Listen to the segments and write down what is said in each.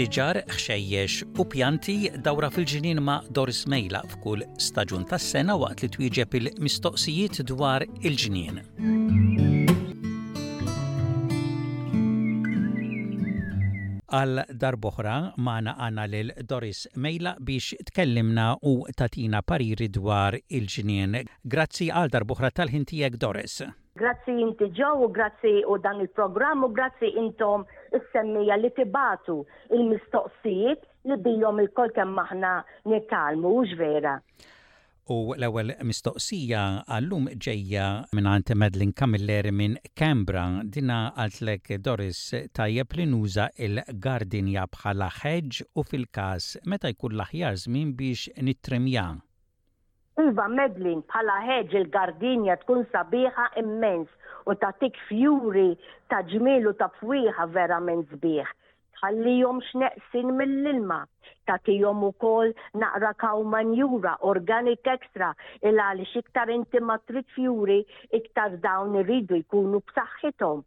Siġar, ħxejjex u pjanti dawra fil-ġnien ma' Doris Mejla f'kull staġun tas-sena waqt li twieġeb il-mistoqsijiet dwar il-ġnien. Għal darboħra maħna għana lil Doris Mejla biex tkellimna u tatina pariri dwar il-ġnien. Grazzi għal darboħra tal-ħin tiegħek Doris. Grazzi inti ġew u grazzi u dan il-programm u grazzi intom is-semmija li tibatu il-mistoqsijiet li bijom il-kol kemm aħna nitalmu, vera. U l-ewwel mistoqsija għallum ġejja mingħand Madeline Camilleri minn Canberra. Dinha qaltlek Doris tajjeb li nuża l-gardinja bħala hedge u fil-każ meta jkun l-aħjar żmien biex nittrimja. Iva Madeline, bħala hedge il-gardinja tkun sabiħa immens u tagħtik fjuri ta' ġmiel u ta' fwieħa verament sbieħ. tħallihom x'neqsin mill-ilma. Tagħtihom ukoll naqra kaw manjura organic extra il għaliex iktar inti ma tridx juri iktar dawn iridu jkunu b'saħħithom.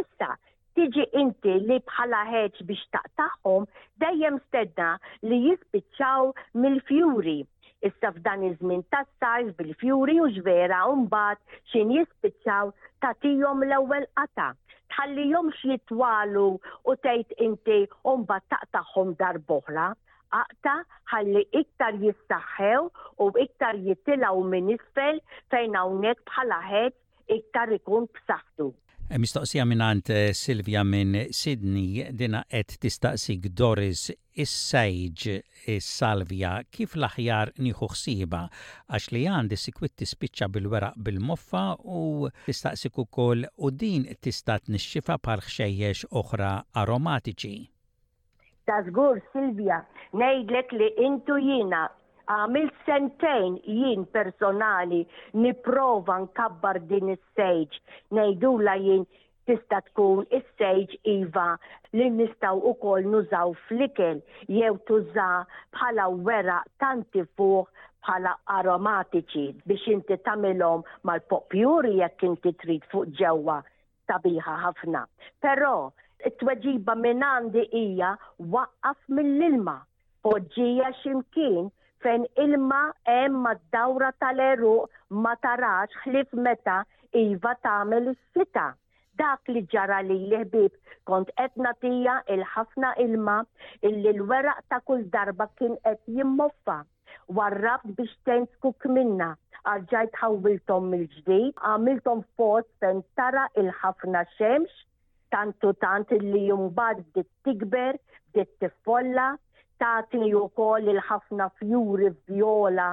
Issa, tiġi inti li bħala ħeġ biex taqtagħhom dejjem stedna li jispiċċaw mill-fjuri. Issa f'dan iż-żmien tas-sajf bil-fjuri hux vera u mbagħad x'ħin jispiċċaw tagħtihom l-ewwel qatgħa. Tħallihomx jitwalu u tgħid inti u mbagħad taqtagħhom darb'oħra. Aqta' ħalli iktar jissaħħew u iktar jitilgħu minn isfel fejn hawnhekk bħala ħeġ iktar ikun b'saħħtu. Mistoqsija mingħand Silvia minn Sydney, dinha qed tistaqsik Doris is-sejdġ, is-salvja, kif l-aħjar nieħu ħsiebha, għax li għandi sikwit tispiċċa bil-weraq bil-moffa u tistaqsik ukoll u din tista' tnixxifha bħal ħxejjex oħra aromatiċi. Ta' żgur Silvia, ngħidlek li int u jiena għamilt sentejn jien personali nipprova nkabbar din is-sejdġ, ngħidulha jien Tista' tkun is-sage iva li nistgħu wkoll nużaw fl-ikel jew tuża bħala weraq tantifuħ bħala aromatiċi biex inti tagħmilhom mal-popjuri jekk inti trid fuq ġewwa sabiħa ħafna. Però t-tweġiba minn għandi hija waqqaf mill-ilma. Poġġija xi mkien fejn ilma hemm mad-dawra tal-għeruq ma tarax ħlief meta iva tagħmel is-sita. Dak li ġara lili ħbieb kont qed nagħtiha il-ħafna ilma illi l-weraq ta' kull darba kien qed jimmoffa. Warrabt biex tgħin skukk minnha, arġajt ħawwilthom mill-ġdid, għamilthom f'post fejn tara il-ħafna xemx, Tant u tant li mbagħad bdiet tikber, bdiet tiffolla, tagħti wkoll il-ħafna fjuri vjola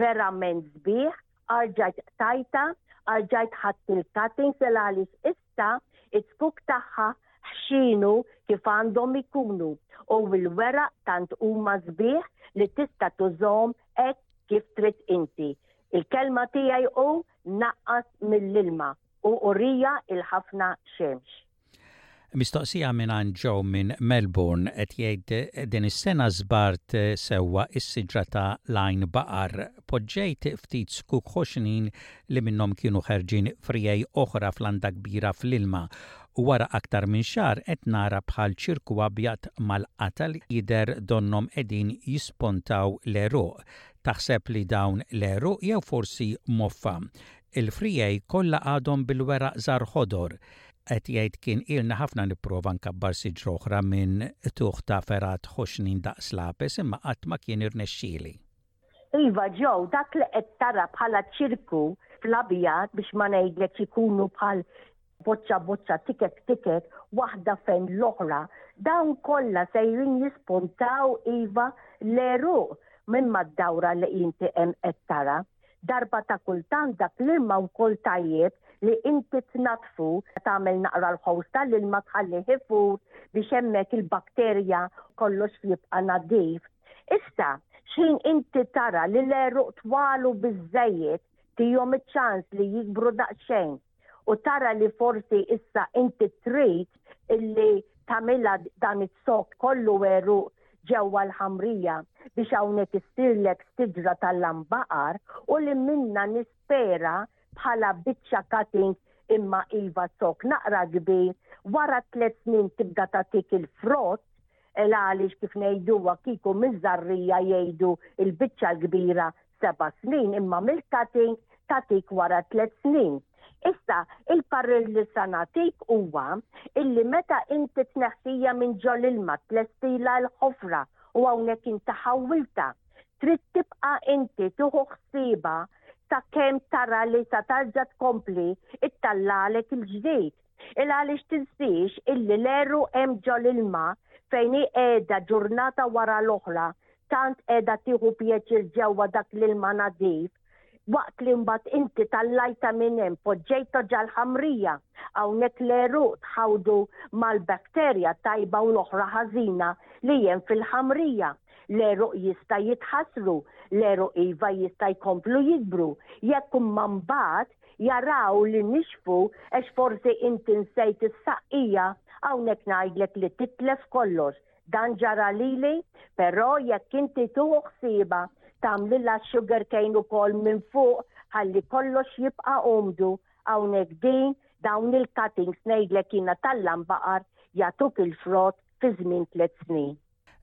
verament sbieħ, arġajt qtajtha, arġajt ħadt il-cuttings il għaliex issa it-tkuk tagħha ħxienu kif għandhom ikunu u l-weraq tant huma sbieħ li tista' tużhom hekk kif trid inti. Il-kelma tiegħi hu naqqas mill-ilma. u urija il-ħafna xemx. Mistoqsija mingħand Joe minn Melbourne qed jgħid din is-sena żbart sewwa s-siġra ta' l-Għajn Baqar. Poġġejt ftit zkuk ħoxnin li minnhom kienu ħerġin friegħi oħra f'landa kbira fl-ilma u wara aktar minn xahar qed nara bħal ċirku abjad mal-qatal jidher donnhom qegħdin jispontaw l-għeruq. Taħseb li dawn l-għeruq jew forsi moffa? Il-friegħi kollha għadhom bil-weraq żgħar ħodor, qed jgħid kien ilna ħafna nipprova nkabbar siġra oħra minn tuħ ta' fergħat ħoxnin daqs lapes imma qatt ma kien irnexxieli. Iva Joe, dak li qed tara bħala ċirku fl-abjad biex ma ngħidlekx ikunu bħal boċċa boċċa, tikek tikek, waħda fejn l-oħra, dawn kollha sejrin jispuntaw iva l-għeruq minn mad-dawra li inti hemm qed tara. Darba ta' kultant dak l-ilma wkoll tajjeb li inti tnatfu tagħmel naqra l-ħosta li l-ma tħalli ħifur biex hemmhekk il-bakterja kollox jibqa' nadif. Issa, xejn inti tara li l-eruq twalu biżejjed tihom iċ-ċans li jikbru daqsxejn. u tara li forsi issa inti trid illi tagħmilha dan is-sok kollu għeru ġewwa l-ħamrija biex hawnhekk issirlek sidra tal-lam baqar u li minna nispera bħala biċċa cutting imma iva sok naqra kbir wara tliet snin tibda tagħtik il-frott il għaliex kif ngħiduha kieku miż-żarrija jgħidu il-biċċa l-kbira seba' snin imma milk cutting tagħtik wara tliet snin. Issa, il-parir li sa nagħtik huwa illi meta inti tneħħiha minn ġol-ilma tlestilha l-ħofra u hawnhekk inti ħawwiltha, trid tibqa' inti tieħu ħsiebha sakemm tara li sa tarġa' tkompli ttallagħlek il-ġdid. Il għaliex tinsiex illi l-għerru hemm ġo l-ilma fejn hi qiegħda ġurnata wara l-oħra tant qiegħda tieħu pjaċir ġewwa dak l-ilma nadif waqt li mbagħad inti tallajtha minn hemm poġġejtha ġall-ħamrija. Hawnhekk l-għeruq tħawdu mal-bakterja tajba u l-oħra ħażina li hemm fil-ħamrija. L-għeruq jista' jitħassru, l-għeruq iva jista' jkomplu jikbru jekk imma mbagħad jaraw li nixfu għax forsi inti nsejt is-saqqija, hawnhekk ngħidlek li titlef kollox. Dan ġara lili, però jekk inti tieħu ħsiebha tagħmlilha sugarcane ukoll minn fuq ħalli kollox jibqa' umdu, hawnhekk din dawn il-cuttings ngħidlek jiena tal-lam baqar jagħtuk il-frott fi żmien tliet snin.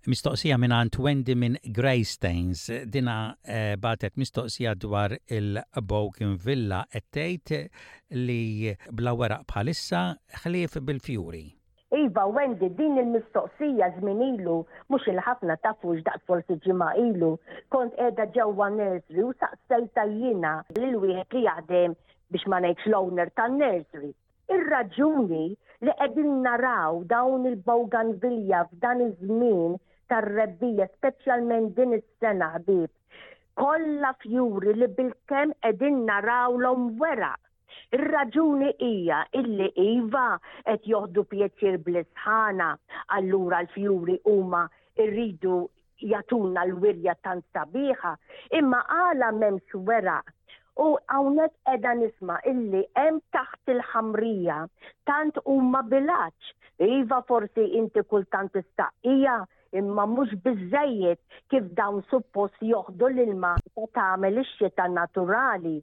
Mistoqsija mingħand Wendy minn Greystanes. Dina eh, batet mistoqsija dwar il-Bougainvilla qed tgħid li bla weraq bħalissa ħlief bil-fjuri. Iva, Wendy, din il-mistoqsija żmien ilu, mhux il-ħafna tafux daqs forsi ġimgħa ilu, kont qiegħda ġewwa nursery u saqsejta jiena lil wieħed li jaħdem biex ma ngħidx l-owner tan-nursery. Ir-raġuni li qegħdin naraw dawn il-bougainvillea f'dan iż-żmien tar-rebbiegħa speċjalment din is-sena ħbieb kollha fjuri li bilkemm qegħdin narawlhom weraq. Ir-raġuni hija illi iva qed joħdu pjaċir bl-isħana, allura l-fjuri huma rridu jagħtuna l-wirja tant sabiħa, imma għala m'hemmx weraq? U hawnhekk qiegħda nisma' illi hemm taħt il-ħamrija tant huma bilaċ. Iva forsi inti kultant issaqqija, imma mhux biżżejjed kif dawn suppost joħdu l-ilma ta' tagħmel ix-xita naturali.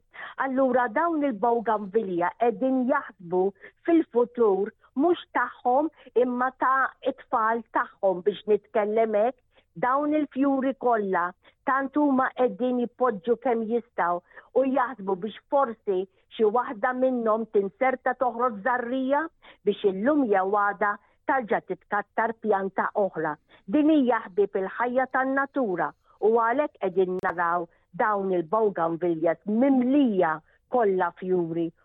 Allura dawn il-bougainvillea qegħdin jaħsbu fil-futur mhux tagħhom imma ta' it-tfal tagħhom biex nitkellem hekk, dawn il-fjuri kollha tant huma qegħdin jpoġġu kemm jistgħu u jaħsbu biex forsi xi waħda minnhom tinserta toħroġ żarrija biex illum jew għada tarġa' titkattar pjanta oħra. Din hija ħbieb il-ħajja tan-natura u għalhekk qegħdin naraw dawn il-bougainvilleas mimlija kollha fjuri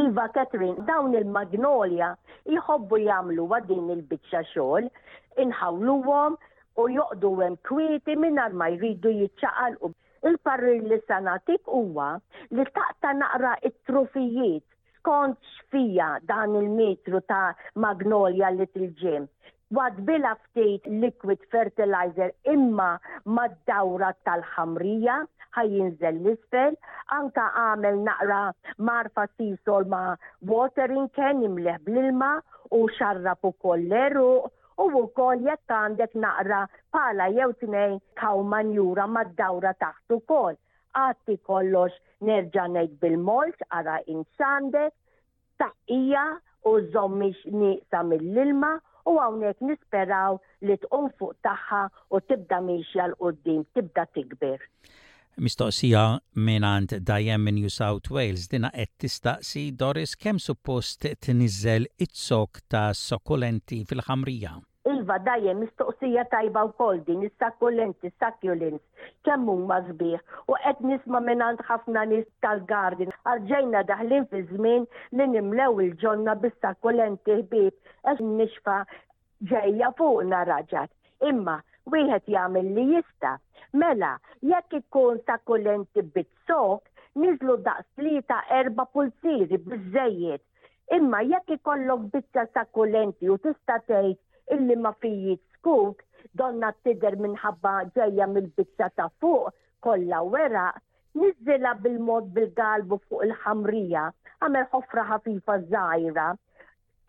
Iva Catherine, dawn il-magnolia jħobbu jagħmluha din il-biċċa xogħol, inħawluhom u joqgħdu hemm kwieti mingħajr ma jridu jiċċaqalqu. Il-parir li sa nagħtik huwa li taqta' naqra t-trufijiet skont x'fija dan il-metru ta' magnolia li tilġim. Waddbilha ftit liquid fertilizer imma mad-dawra tal-ħamrija ħa jinżel l-isfel, anke agħmel naqra mgħarfa sea soil ma' watering can imlih bl-ilma u xarrab ukoll l-għeruq u wkoll jekk għandek naqra pala jew tnejn cow manjura mad-dawra taħt ukoll. Għatti kollox nerġa' ngħid bil-mulch ara int x'għandek, Taqija u żżommhiex nieqsa mill-ilma u hawnhekk nisperaw li tqum fuq tagħha u tibda miexja 'l quddiem, tibda tikber. Mistoqsija mingħand Diane minn New South Wales, dinha qed tistaqsi, Doris, kemm suppost tniżżel iz-zokk ta' sokkulenti fil-ħamrija? Iva dajjem mistoqsija tajba wkoll din is-sakkulenti, succulents, kemm huma sbieħ u qed nisma' mingħand ħafna nies tal-garden għax ġejna daħlin fi żmien li nimlew il-ġonna bis-sakkulenti ħbieb għax in-nixfa ġejja fuqna raġgħet. Imma wieħed jagħmel li jista'. Mela, jekk ikun sakkulenti bit-zokk, niżlu daqs tlieta erba' pulzieri biżżejjed. Imma jekk ikollok biċċa sakulenti u tista' tgħid illi ma fiji skut, donna tidher minħabba ġejja mill-biċċa ta' fuq kollha wera, niżżilha bil-mod bil-galbu fuq il-ħamrija, għamel ħofra ħafifa żgħira,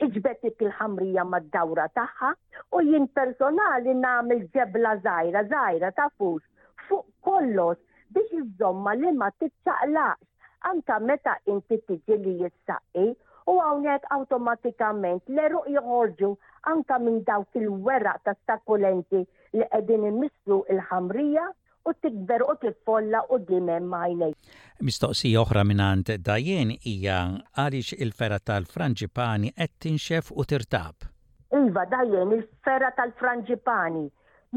iġbed dik il-ħamrija mad-dawra tagħha u jien personali nagħmel ġebla żgħira żgħira tafux fuq kollox biex iżomma li ma tiċċaqlaqx anka meta inti tiġi li jissaqqi u hawnhekk awtomatikament l-eruq joħorġu anka minn dawk il-weraq ta' sakkulenti li qegħdin imisslu il-ħamrija u tikber u tiffolla u dimem għajnejk. Mistoqsija oħra minant Dajen hija għaliex il-fera tal-Franġipani qed tinxef u tirtab. Iva Dajen il-fera tal-Franġipani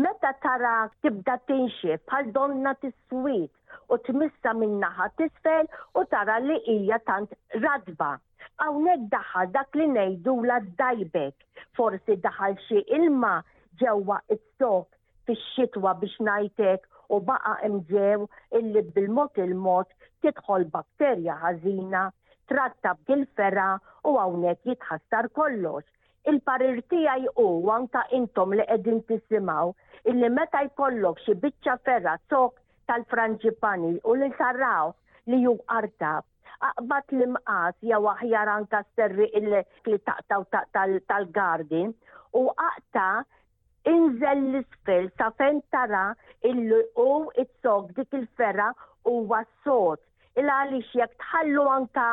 Meta tara tibda tinxef bħal donna tiswid u tmissa minn naħa t'isfel u tara li hija tant ratba. Hawnhekk daħal dak li ngħidula d-dajbek. Forsi daħal xi ilma ġewwa s-sokk fix-xitwa biex ngħid hekk u baqa' imġegħ illi bil-mod il-mod tidħol bakterja ħażina, trattab dil-fergħa u hawnhekk jitħassar kollox. Il-parir tiegħi hu, u anke intom li qegħdin tisimgħu, illi meta jkollok xi biċċa fergħa zokk tal-Frangipani u li taraw li hu qartab, aqbad l-imqas jew aħjar anke s-serrieq li taqta' u taqta' tal-garden u aqta' Inżel 'l isfel sa fejn tara illi hu zzokk dik il-fergħa huwa sod, ilgħaliex jekk tħallu anke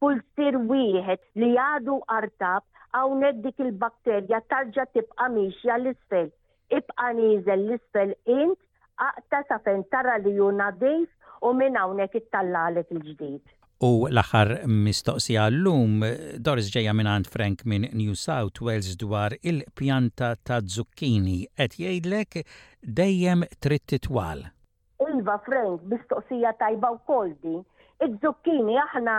pulzier wieħed li għadu artab, hawnhekk dik il-bakterja tarġa' tibqa' miexja 'l isfel. Ibqa' nieżel 'l isfel int Aqta' sa fejn tara li hu nadif u minn hawnhekk ittallagħlek il-ġdid. U l-aħħar mistoqsija għal-lum, Doris ġejja minn għand Frank minn New South Wales dwar il-pjanta ta' zucchini. Qed jgħidlek dejjem trid titwal. Iva Frank, mistoqsija tajba wkoll din. Iż-zucchini aħna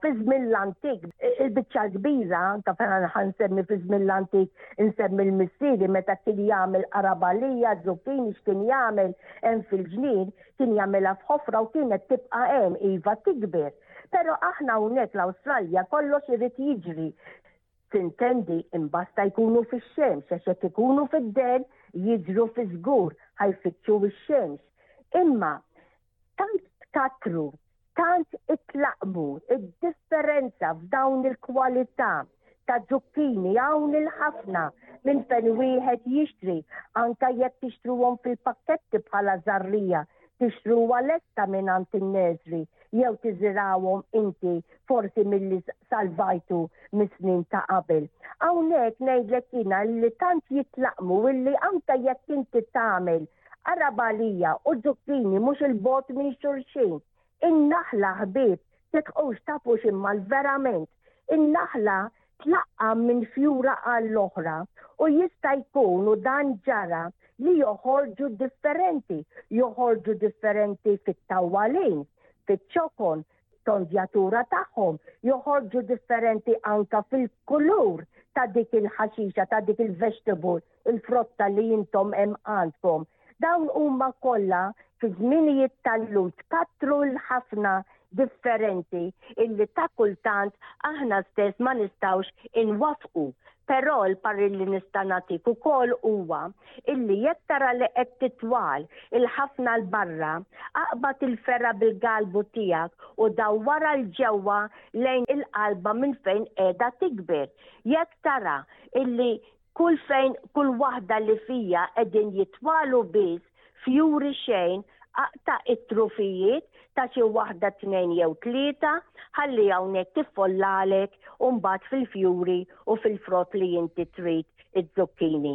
fi żmien l-antik, il-biċċa l-kbira ta' fejn ħansemmi fi żmien l-antik insemmi l-missieri meta kien jagħmel qarabalija, zucchini x'kien jagħmel hemm fil-ġnien, kien jagħmilha f'ħofra u kienet tibqa' hemm iva tikber. Però aħna hawnhekk l-Awstralja kollox irid jiġri. Tintendi imbasta jkunu fix-xemx għax jekk ikunu fid-dell jiġru fi żgur ħajfittxu x-xemx. Imma Tant tkatru, tant itlaqmu id-differenza f'dawn il-kwalità ta' ġukkini hawn il-ħafna minn fejn wieħed jixtri anke jekk tixtruhom fil-pakketti bħala żarrija tixtruha lesta mingħand in-nursery jew tiżirgħuhom inti forsi milli salvajtu mis-snin ta' qabel. Hawnhekk ngħidlek jiena li tant jitlaqmu illi anke jekk inti tagħmel Arabalija u Zucchini mhux il-bogħod minn xulxin. In-naħla ħbieb, titħux tafu x'imma l-verament. In-naħla tlaqqam minn fjura għall-oħra u jista' jkun u dan ġara li joħorġu differenti, joħorġu differenti fit-tawwalin, fiċ-ċokon, tondjatura tagħhom joħorġu differenti anka fil-kulur ta' dik il-ħaxixa, ta' dik il-vegetable, il-frotta li jintom hemm għandkom. Dawn huma kollha fi żminijiet tal-lum tkattru l-ħafna differenti illi ta' kultant aħna stess ma nistawx inwafqu. Però l-parri li nista' nagħtik ukoll huwa illi jekk tara li qed titwal il-ħafna 'l barra, aqbad il-fergħa bil-galbu tiegħek u dawwarha 'l ġewwa lejn il-qalba minn fejn qiegħda tikber. Jekk tara illi kull fejn kull waħda li fija qegħdin jitwalu biss fjuri xejn, aqta' it-trufijiet ta' xi waħda tnejn jew tlieta, ħalli hawnhekk tiffollalek u mbagħad fil-fjuri u fil-frott li inti trid, iz-zukkini.